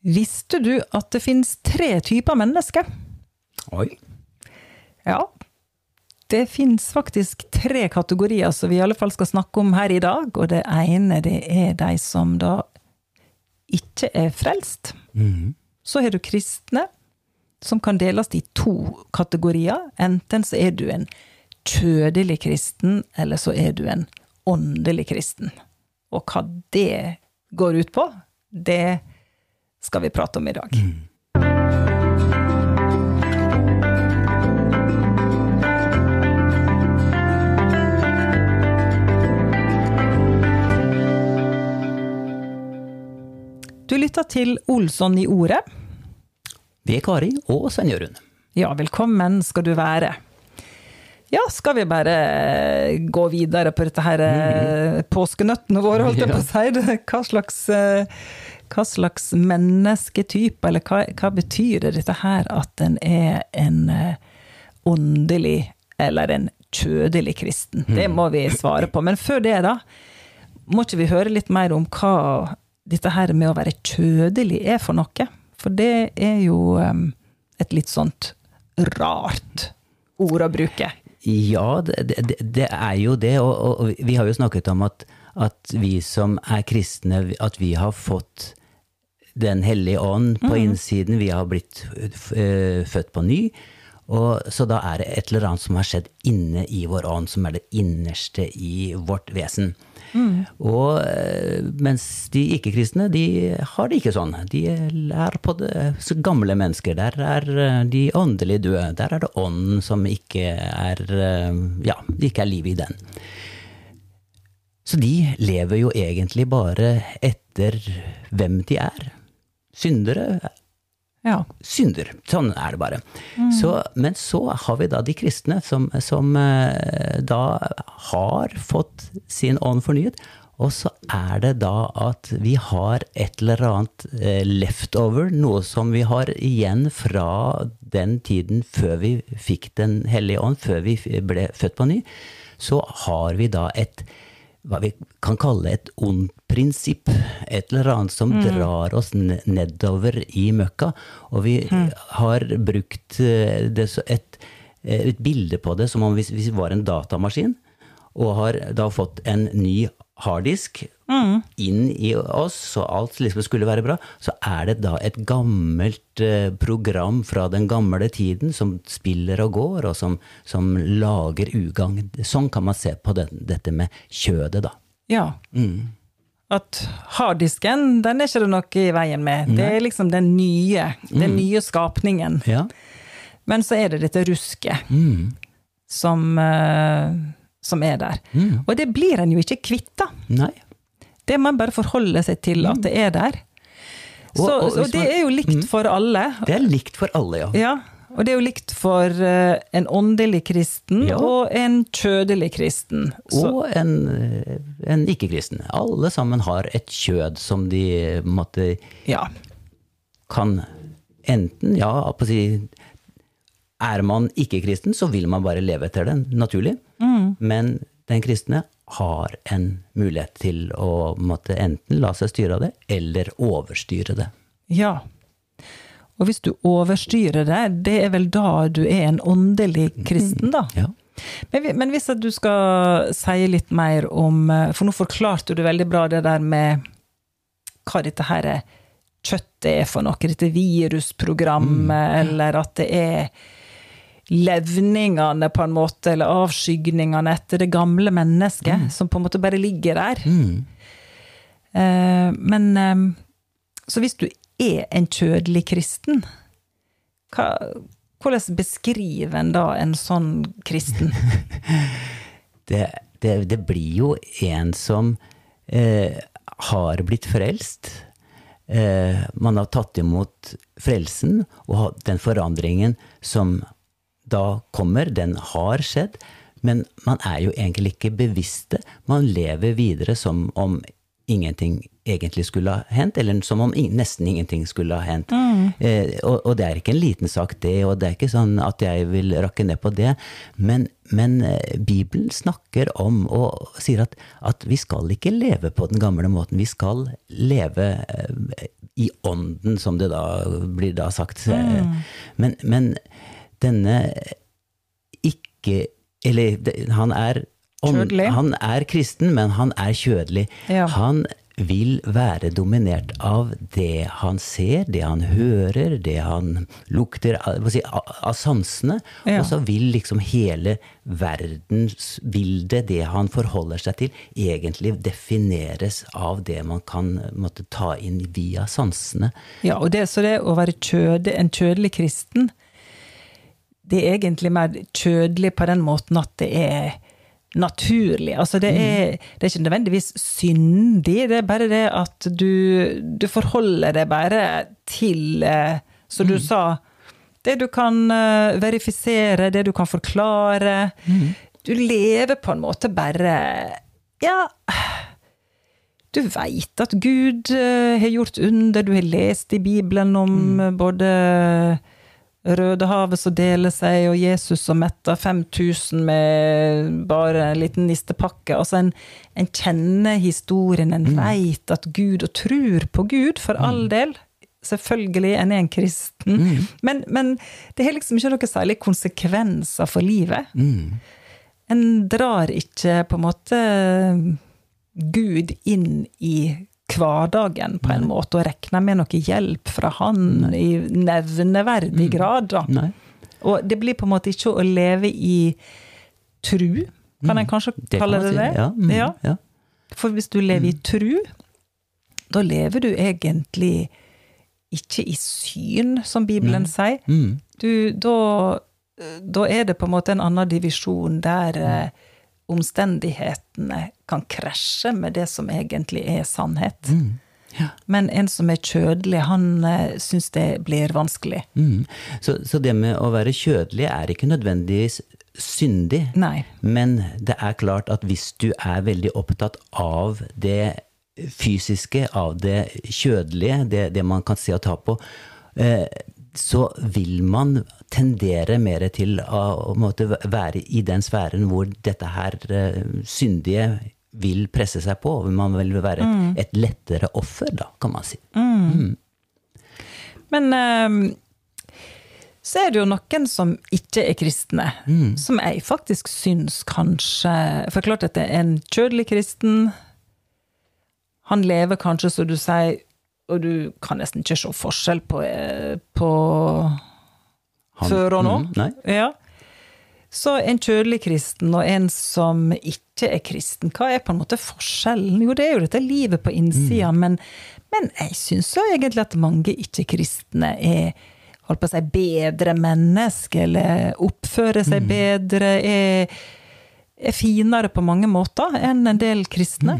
Visste du at det finnes tre typer mennesker? Oi. Ja. Det finnes faktisk tre kategorier som vi i alle fall skal snakke om her i dag. Og det ene det er de som da ikke er frelst. Mm. Så har du kristne, som kan deles i to kategorier. Enten så er du en kjødelig kristen, eller så er du en åndelig kristen. Og hva det går ut på, det skal vi prate om i dag. Du lytter til Olsson i ordet. Vi er Kari og Svein Jørund. Ja, velkommen skal du være. Ja, skal vi bare gå videre på dette her eh, påskenøttene våre, holdt jeg på å si? Hva slags, eh, hva slags mennesketype, eller hva, hva betyr det dette her at en er en eh, åndelig eller en kjødelig kristen? Det må vi svare på. Men før det, da, må ikke vi høre litt mer om hva dette her med å være kjødelig er for noe? For det er jo eh, et litt sånt rart ord å bruke. Ja, det, det, det er jo det, og, og vi har jo snakket om at, at vi som er kristne, at vi har fått Den hellige ånd på innsiden, vi har blitt eh, født på ny. Og, så da er det et eller annet som har skjedd inne i vår ånd, som er det innerste i vårt vesen. Og eh, mens de ikke-kristne, de har det ikke sånn. De er på det så gamle mennesker. Der er eh, de åndelig døde. Der er det ånden som ikke er Ja, det ikke er liv i den. Så de lever jo egentlig bare etter hvem de er. Syndere Ja. synder. Sånn er det bare. Så, men så har vi da de kristne som, som eh, da har fått sin ånd fornyet. Og så er det da at vi har et eller annet eh, leftover, noe som vi har igjen fra den tiden før vi fikk Den hellige ånd, før vi ble født på ny. Så har vi da et hva vi kan kalle et ondt prinsipp. Et eller annet som drar oss nedover i møkka. Og vi har brukt eh, det, et, eh, et bilde på det som om hvis vi var en datamaskin, og har da fått en ny harddisk inn i oss, så alt liksom skulle være bra, så er det da et gammelt eh, program fra den gamle tiden som spiller og går, og som, som lager ugagn. Sånn kan man se på det, dette med kjødet, da. ja. At harddisken, den er ikke det noe i veien med. Det er liksom den nye, den nye skapningen. Ja. Men så er det dette rusket Mm. som, eh, som er der. Og det blir en jo ikke kvitt, da. Nei. Det må en bare forholde seg til at det er der. Så, Og- og så hvis det er jo likt for alle. Det er likt for alle, ja. Ja, og det er jo likt for eh, en åndelig kristen Ja. og en kjødelig kristen. Så, Og en, eh, en ikke-kristen. Alle sammen har et kjød som de måtte, ja. kan enten Ja, på å si Er man ikke-kristen, så vil man bare leve etter den, naturlig. Men den kristne har en mulighet til å måtte enten la seg styre av det, eller overstyre det. ja. Og hvis du overstyrer det, det er vel da du er en åndelig kristen, da? Ja. Men, men hvis du skal si litt mer om eh, For nå forklarte du veldig bra det der med hva dette her er, kjøttet er for noe, dette virusprogrammet, eller at det er levningene, på en måte, eller avskygningene etter det gamle mennesket, som på en måte bare ligger der. Mm. Eh, men eh, Så hvis du er en kjødelig kristen, hva, hvordan beskriver en da en sånn kristen? det, det, det blir jo en som eh, har blitt frelst. Eh, man har tatt imot frelsen, og den forandringen som da kommer, den har skjedd. Men man er jo egentlig ikke bevisste. Man lever videre som om ingenting egentlig skulle ha hendt, eller som om nesten ingenting skulle ha hendt. Eh, og, og det er ikke en liten sak, det, og det er ikke sånn at jeg vil rakke ned på det. Men, men eh, Bibelen snakker om og sier at, at vi skal ikke leve på den gamle måten. Vi skal leve eh, i ånden, som det da blir da sagt. Men, men denne ikke Eller han er om, Han er kristen, men han er kjødelig. Ja. Han vil være dominert av det han ser, det han hører, det han lukter, si, av av sansene. Ja. Og så vil liksom hele verdensbildet, det han forholder seg til, egentlig defineres av det man kan måtte ta inn via sansene. Ja, og det, så det å være kjøde, en kjødelig kristen, det er egentlig mer kjødelig på den måten at det er naturlig. Altså det er, det er ikke nødvendigvis syndig, det er bare det at du, du forholder deg bare til, eh, som du sa, det du kan eh, verifisere, det du kan forklare. Du lever på en måte bare Ja, du veit at Gud eh, har gjort under, du har lest i Bibelen om mm. både Rødehavet som deler seg, og Jesus som metter 5000 med bare en liten nistepakke. Altså, en, en kjenner historien, en veit at Gud, og tror på Gud, for all del. Selvfølgelig, en er en kristen. Men, men det har liksom ikke noen særlig konsekvenser for livet. En drar ikke på en måte Gud inn i hverdagen på en måte, og regna med noe hjelp fra han i nevneverdig grad. Da. Nei. Og det blir på en måte ikke å leve i tru, kan en kanskje Det kalle kan det si. det? Ja. Mm, Ja. ja. For hvis du lever i tru, da lever du egentlig ikke i syn, som Bibelen sier. Mm. Du, da, da er det på en måte en annen divisjon der eh, omstendighetene kan krasje med det som egentlig er sannhet. Mm. Ja. Men en som er kjødelig, han uh, syns det blir vanskelig. Mm. Så, så det med å være kjødelig er ikke nødvendigvis syndig. Nei. Men det er klart at hvis du er veldig opptatt av det fysiske, av det kjødelige, det, det man kan se og ta på, eh, så vil man tendere mer til å, måtte være i den sfæren hvor dette her eh, syndige vil presse seg på. Man vil være et, et lettere offer, da, kan man si. Men eh, så er det jo noen som ikke er kristne, som jeg faktisk syns kanskje For klart at det er en kjødelig kristen. Han lever kanskje, som du sier, og du kan nesten ikke se forskjell på, eh, på Han- før og nå. Mm. Ja. Så en kjødelig kristen og en som ikke er kristen, hva er på en måte forskjellen? Jo, det er jo dette livet på innsida, men, men jeg syns jo egentlig at mange ikke-kristne er holdt på å si, bedre mennesker, eller oppfører seg bedre, er, er finere på mange måter enn en del kristne.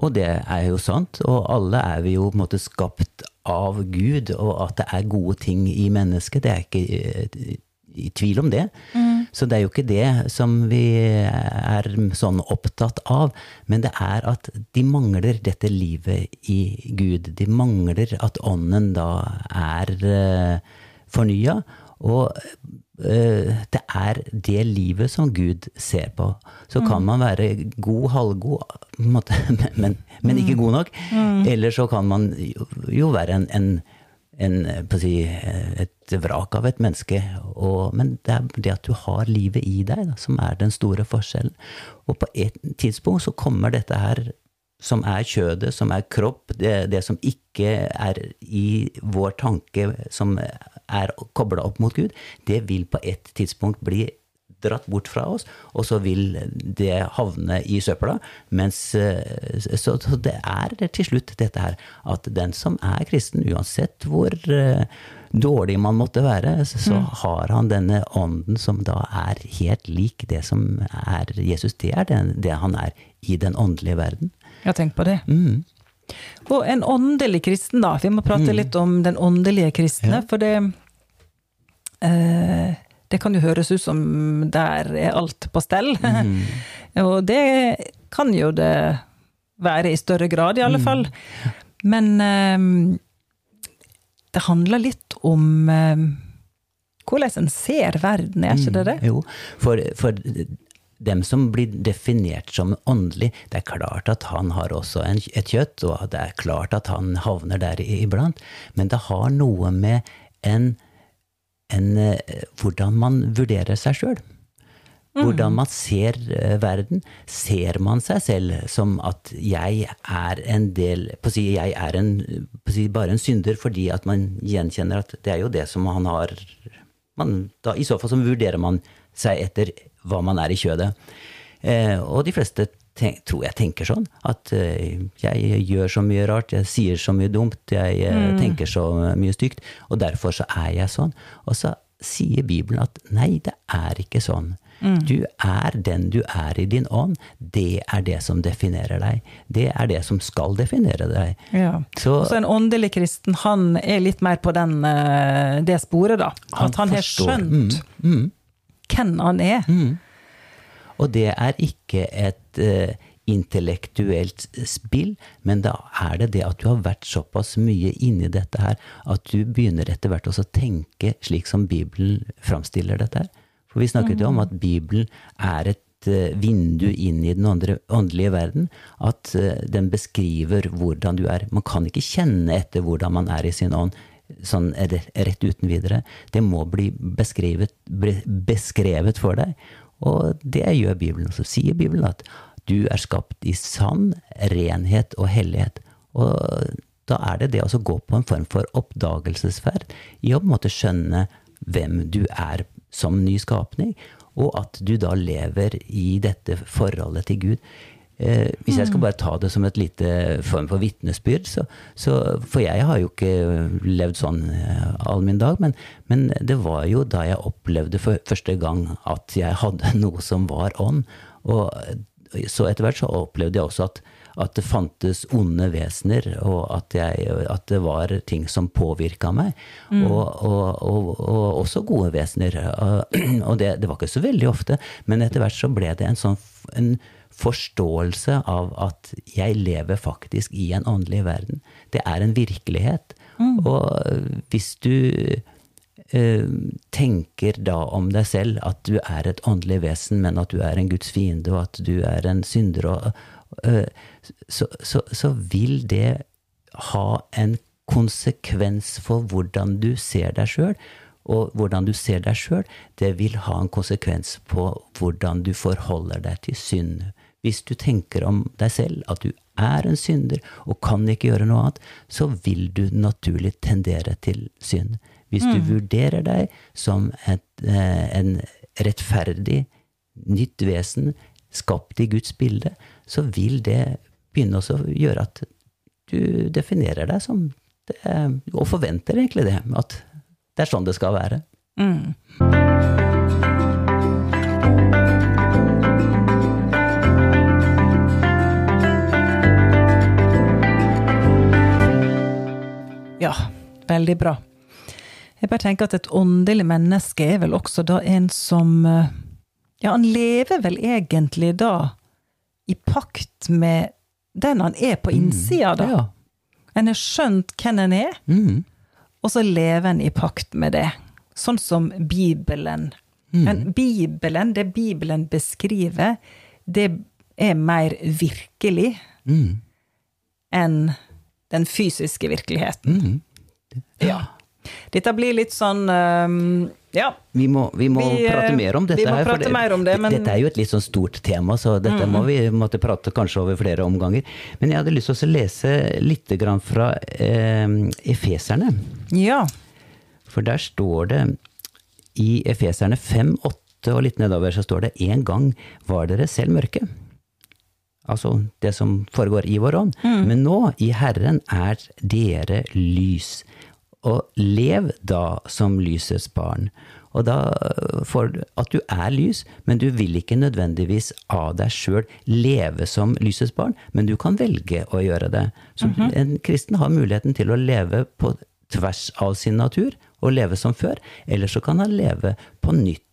Og det er jo sant, og alle er vi jo på en måte skapt av Gud, og at det er gode ting i mennesket, det er ikke eh, i tvil om det. Så det er jo ikke det som vi er sånn opptatt av, men det er at de mangler dette livet i Gud. De mangler at ånden da er uh, fornya, og eh, det er det livet som Gud ser på. Så kan man være god, halvgod, måte, men, men, ikke god nok. Eller så kan man jo, være en, en, en på å si, et vrak av et menneske. Og, men det er det at du har livet i deg, da, som er den store forskjellen. Og på et tidspunkt så kommer dette her som er kjødet, som er kropp, det, det som ikke er i vår tanke, som er kobla opp mot Gud, det vil på et tidspunkt bli dratt bort fra oss, og så vil det havne i søpla. Mens eh, Så, så det er til slutt dette her at den som er kristen, uansett hvor eh, dårlig man måtte være, så, mm. har han denne ånden som da er helt lik det som er Jesus. Det er den, det han er i den åndelige verden. Ja, tenk på det. Mm. Og en åndelig kristen, da. Vi må prate litt om den åndelige kristne, Ja. for det eh, Det kan jo høres ut som der er alt på stell. og det kan jo det være i større grad, i alle fall. Men eh, det handler litt om eh, hvordan en ser verden, er ikke det det? Jo, for, for dem som blir definert som åndelig, det er klart at han har også en, et kjøtt, og det er klart at han havner der iblant, men det har noe med en, en hvordan man vurderer seg sjøl. Hvordan man ser verden. Ser man seg selv som at jeg er en del på å si, Jeg er en, si, bare en synder fordi at man gjenkjenner at det er jo det som han har man, da, I så fall så vurderer man seg etter hva man er i kjødet. Eh, og de fleste tenk, tror jeg tenker sånn. At eh, jeg gjør så mye rart, jeg sier så mye dumt, jeg eh, mm. tenker så mye stygt. Og derfor så er jeg sånn. Og så sier Bibelen at nei, det er ikke sånn. Mm. Du er den du er i din ånd. Det er det som definerer deg. Det er det som skal definere deg. Ja. Så, så, en åndelig kristen, han er litt mer på den, det sporet, da. At han, har skjønt mm. Mm. hvem han er. Mm. Og det er ikke et uh, intellektuelt spill, men da er det det at du har vært såpass mye inni dette her at du begynner etter hvert også å tenke slik som Bibelen framstiller dette her. For vi snakket jo om at Bibelen er et eh, vindu inn i den andre, åndelige verden. At eh, den beskriver hvordan du er. Man kan ikke kjenne etter hvordan man er i sin ånd sånn rett uten videre. Det må bli beskrevet, beskrevet for deg. Og det gjør Bibelen. Så sier Bibelen at du er skapt i sann renhet og hellighet. Og da er det det å gå på en form for oppdagelsesferd i å på en måte skjønne hvem du er som ny skapning, og at du da lever i dette forholdet til Gud. Eh, hvis jeg skal mm. bare ta det som et lite form for vitnesbyrd, så, så, For jeg har jo ikke levd sånn eh, all min dag, men, men, det var jo da jeg opplevde for første gang at jeg hadde noe som var ånd. Og så etter hvert så opplevde jeg også at at det fantes onde vesener, og at, jeg, at det var ting som påvirka meg. Mm. Og, og, og, og, også gode vesener. Og det, det, var ikke så veldig ofte, men etter hvert så ble det en sånn en forståelse av at jeg lever faktisk i en åndelig verden. Det er en virkelighet. Mm. Og hvis du Uh, tenker da om deg selv at du er et åndelig vesen, men at du er en Guds fiende, og at du er en synder, og, uh, så, så, så, vil det ha en konsekvens for hvordan du ser deg sjøl. Og hvordan du ser deg sjøl, det vil ha en konsekvens på hvordan du forholder deg til synd. Hvis du tenker om deg selv at du er en synder og kan ikke gjøre noe annet, så vil du naturlig tendere til synd. Hvis du mm. vurderer deg som et, eh, en rettferdig, nytt vesen, skapt i Guds bilde, så vil det begynne å gjøre at du definerer deg som det, og forventer egentlig det. At det er sånn det skal være. Mm. Ja, veldig bra. Jeg bare tenker at et åndelig menneske er vel også da en som Ja, han lever vel egentlig da i pakt med den han er på mm. innsida, da. Ja. En har skjønt hvem en er, mm. og så lever en i pakt med det. Sånn som Bibelen. Mm. Men Bibelen, det Bibelen beskriver, det er mer virkelig mm. enn den fysiske virkeligheten. Mm. Ja. Dette blir litt sånn um, ja. Vi må, vi må vi, prate mer om dette. Her, for det, det, men... Dette er jo et litt sånn stort tema, så dette mm. må vi måtte prate kanskje over flere omganger. Men jeg hadde lyst til å lese litt fra eh, Efeserne. Ja. For der står det i Efeserne 5, 8 og litt nedover, så står det en gang var dere selv mørke. Altså det som foregår i vår ånd. Mm. Men nå, i Herren, er dere lys og lev da som lysets barn. Og da for at du er lys, men du vil ikke nødvendigvis av deg sjøl leve som lysets barn, men du kan velge å gjøre det. Så mm -hmm. en kristen har muligheten til å leve på tvers av sin natur, og leve som før. Eller så kan han leve på nytt,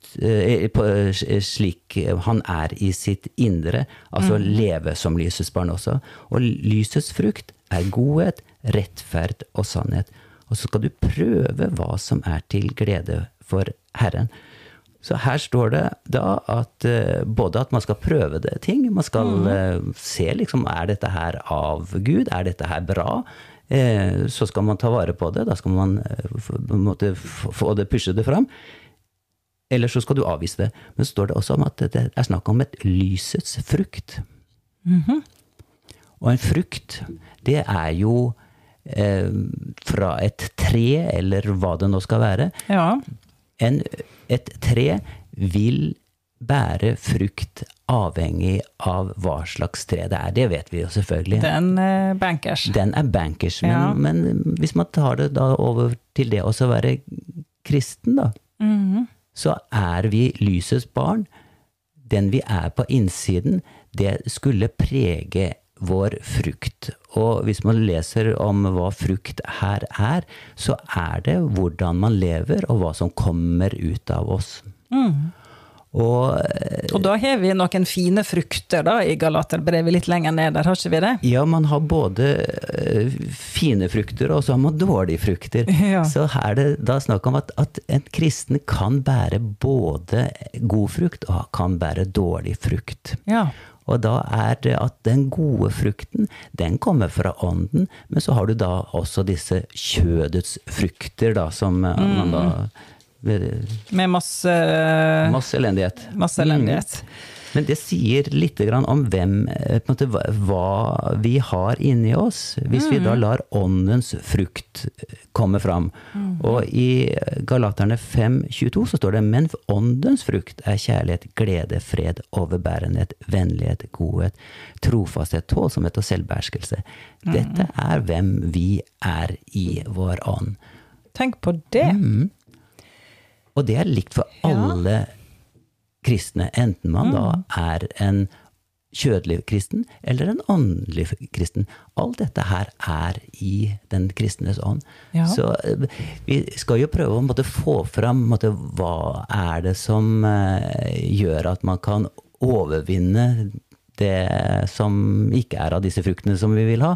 slik han er i sitt indre. Altså mm. leve som lysets barn også. Og lysets frukt er godhet, rettferd og sannhet og så skal du prøve hva som er til glede for Herren. Så her står det da at eh, både at man skal prøve det ting, man skal mm. se liksom er dette her av Gud, er dette her bra? Eh, så skal man ta vare på det, da skal man eh, få det, pushe det fram. Eller så skal du avvise det. Men så står det også om at det er snakk om et lysets frukt. Og en frukt, det er jo eh, fra et tre, eller hva det nå skal være. Ja. En, et tre vil bære frukt avhengig av hva slags tre det er. Det vet vi jo selvfølgelig. Den er bankers. Den er bankers, men, Ja. men hvis man tar det da over til det å være kristen, da, Mhm. Så er vi lysets barn. Den vi er på innsiden, det skulle prege vår frukt. Og hvis man leser om hva frukt her er, så er det hvordan man lever, og hva som kommer ut av oss. Og eh, Og da har vi noen fine frukter da i Galaterbrevet litt lenger ned der, har ikke vi det? ja, man har både eh, fine frukter, og så har man dårlige frukter. Ja. Så her er det da snakk om at, at en kristen kan bære både god frukt og kan bære dårlig frukt. Ja. Og da er det at den gode frukten, den kommer fra ånden, men så har du da også disse kjødets frukter, da, som mm. man da Med masse, Masse elendighet. masse elendighet. Men det sier litt om hvem, eh, måte, hva- vi har inni oss, hvis vi da lar åndens frukt eh, komme fram. Og i Galaterne 5,22 så står det men åndens frukt er kjærlighet, glede, fred, overbærenhet, vennlighet, godhet, trofasthet, tålsomhet og selvbeherskelse. Dette er hvem vi er i vår ånd. Tenk på det. Og det er likt for alle kristne, enten man da er en kjødelig kristen eller en åndelig kristen. Alt dette her er i den kristnes ånd. Ja. Så eh, vi skal jo prøve å måtte, få fram måtte, hva er det som uh, gjør at man kan overvinne det som ikke er av disse fruktene som vi vil ha.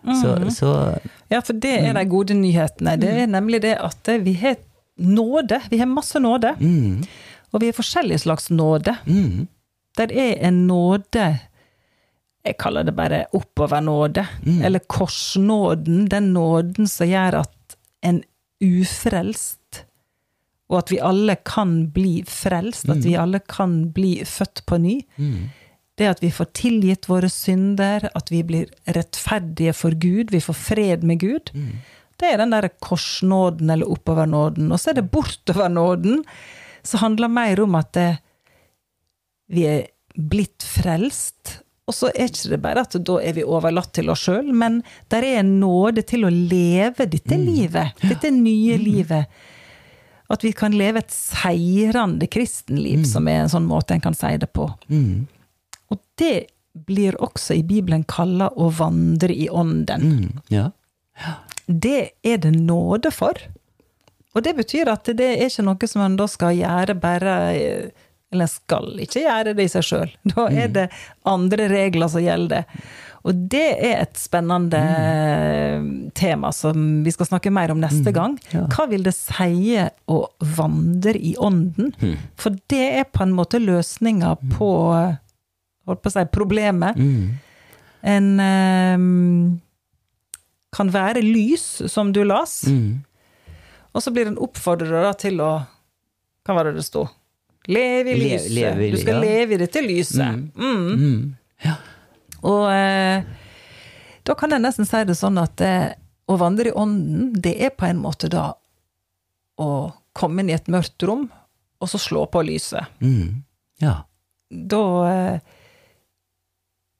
Så, så Ja, for det er de gode nyhetene. Det er nemlig det at vi har nåde. Vi har masse nåde. Og vi har forskjellig slags nåde. Der er en nåde Jeg kaller det bare oppovernåde. Eller korsnåden. Den nåden som gjør at en ufrelst og at vi alle kan bli frelst, at vi alle kan bli født på ny. Det at vi får tilgitt våre synder, at vi blir rettferdige for Gud, vi får fred med Gud. Det er den der korsnåden eller oppovernåden. Og så er det bortovernåden, som handler mer om at det, vi er blitt frelst. Og så er ikke det bare at da er vi overlatt til oss sjøl, men der er en nåde til å leve dette livet, dette nye livet. At vi kan leve et seirende kristenliv, som er en sånn måte en kan si det på. Og det blir også i Bibelen kalla å vandre i ånden. mm, ja. Det er det nåde for. Og det betyr at det er ikke noe som en da skal gjøre bare Eller en skal ikke gjøre det i seg sjøl. Da er det andre regler som gjelder. Og det er et spennende tema som vi skal snakke mer om neste gang. Hva vil det si å vandre i ånden? For det er på en måte løsninga på holdt på å si, problemet. En ehm, kan være lys, som du las, Mm. og så blir en oppfordra til å Hva var det det sto? Leve i Le- lyset. leve i- du skal ja. leve i dette lyset. Mm. Mm. Ja. Og eh, da kan jeg nesten si det sånn at eh, å vandre i ånden, det er på en måte da å komme inn i et mørkt rom, og så slå på lyset. Mm. ja. Da eh,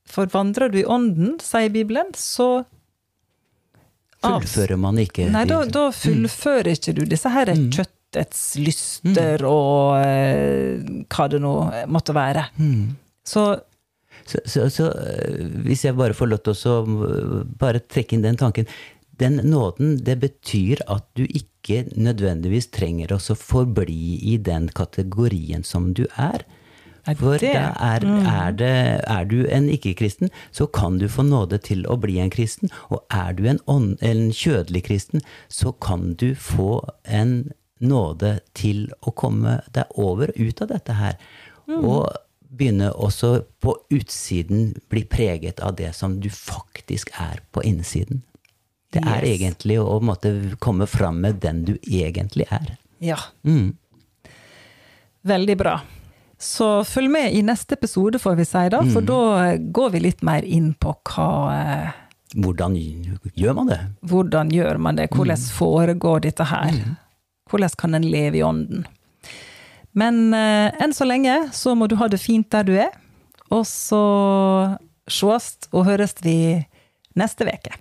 For vandrer du i ånden, sier Bibelen, så Fullfører man ikke Nei, da, da fullfører ikke du disse her kjøttets lyster og eh, hva det nå måtte være. Så Så, så, så øh, hvis jeg bare får lov til å bare trekke inn den tanken. Den nåden, det betyr at du ikke nødvendigvis trenger å forbli i den kategorien som du er. For er, er, det, er du en ikke-kristen, så kan du få nåde til å bli en kristen. Og er du en, ånd, en kjødelig kristen, så kan du få en nåde til å komme deg over og ut av dette her. Og begynne også på utsiden bli preget av det som du faktisk er på innsiden. Det er Yes. egentlig å måtte komme fram med den du egentlig er. Ja. Mm. Veldig bra. Så følg med i neste episode, får vi si da, for da går vi litt mer inn på hva eh, Hvordan gjør man det? Hvordan gjør man det? Hvordan foregår dette her? Hvordan kan en leve i ånden? Men eh, enn så lenge så må du ha det fint der du er, og så sees og høres vi neste uke.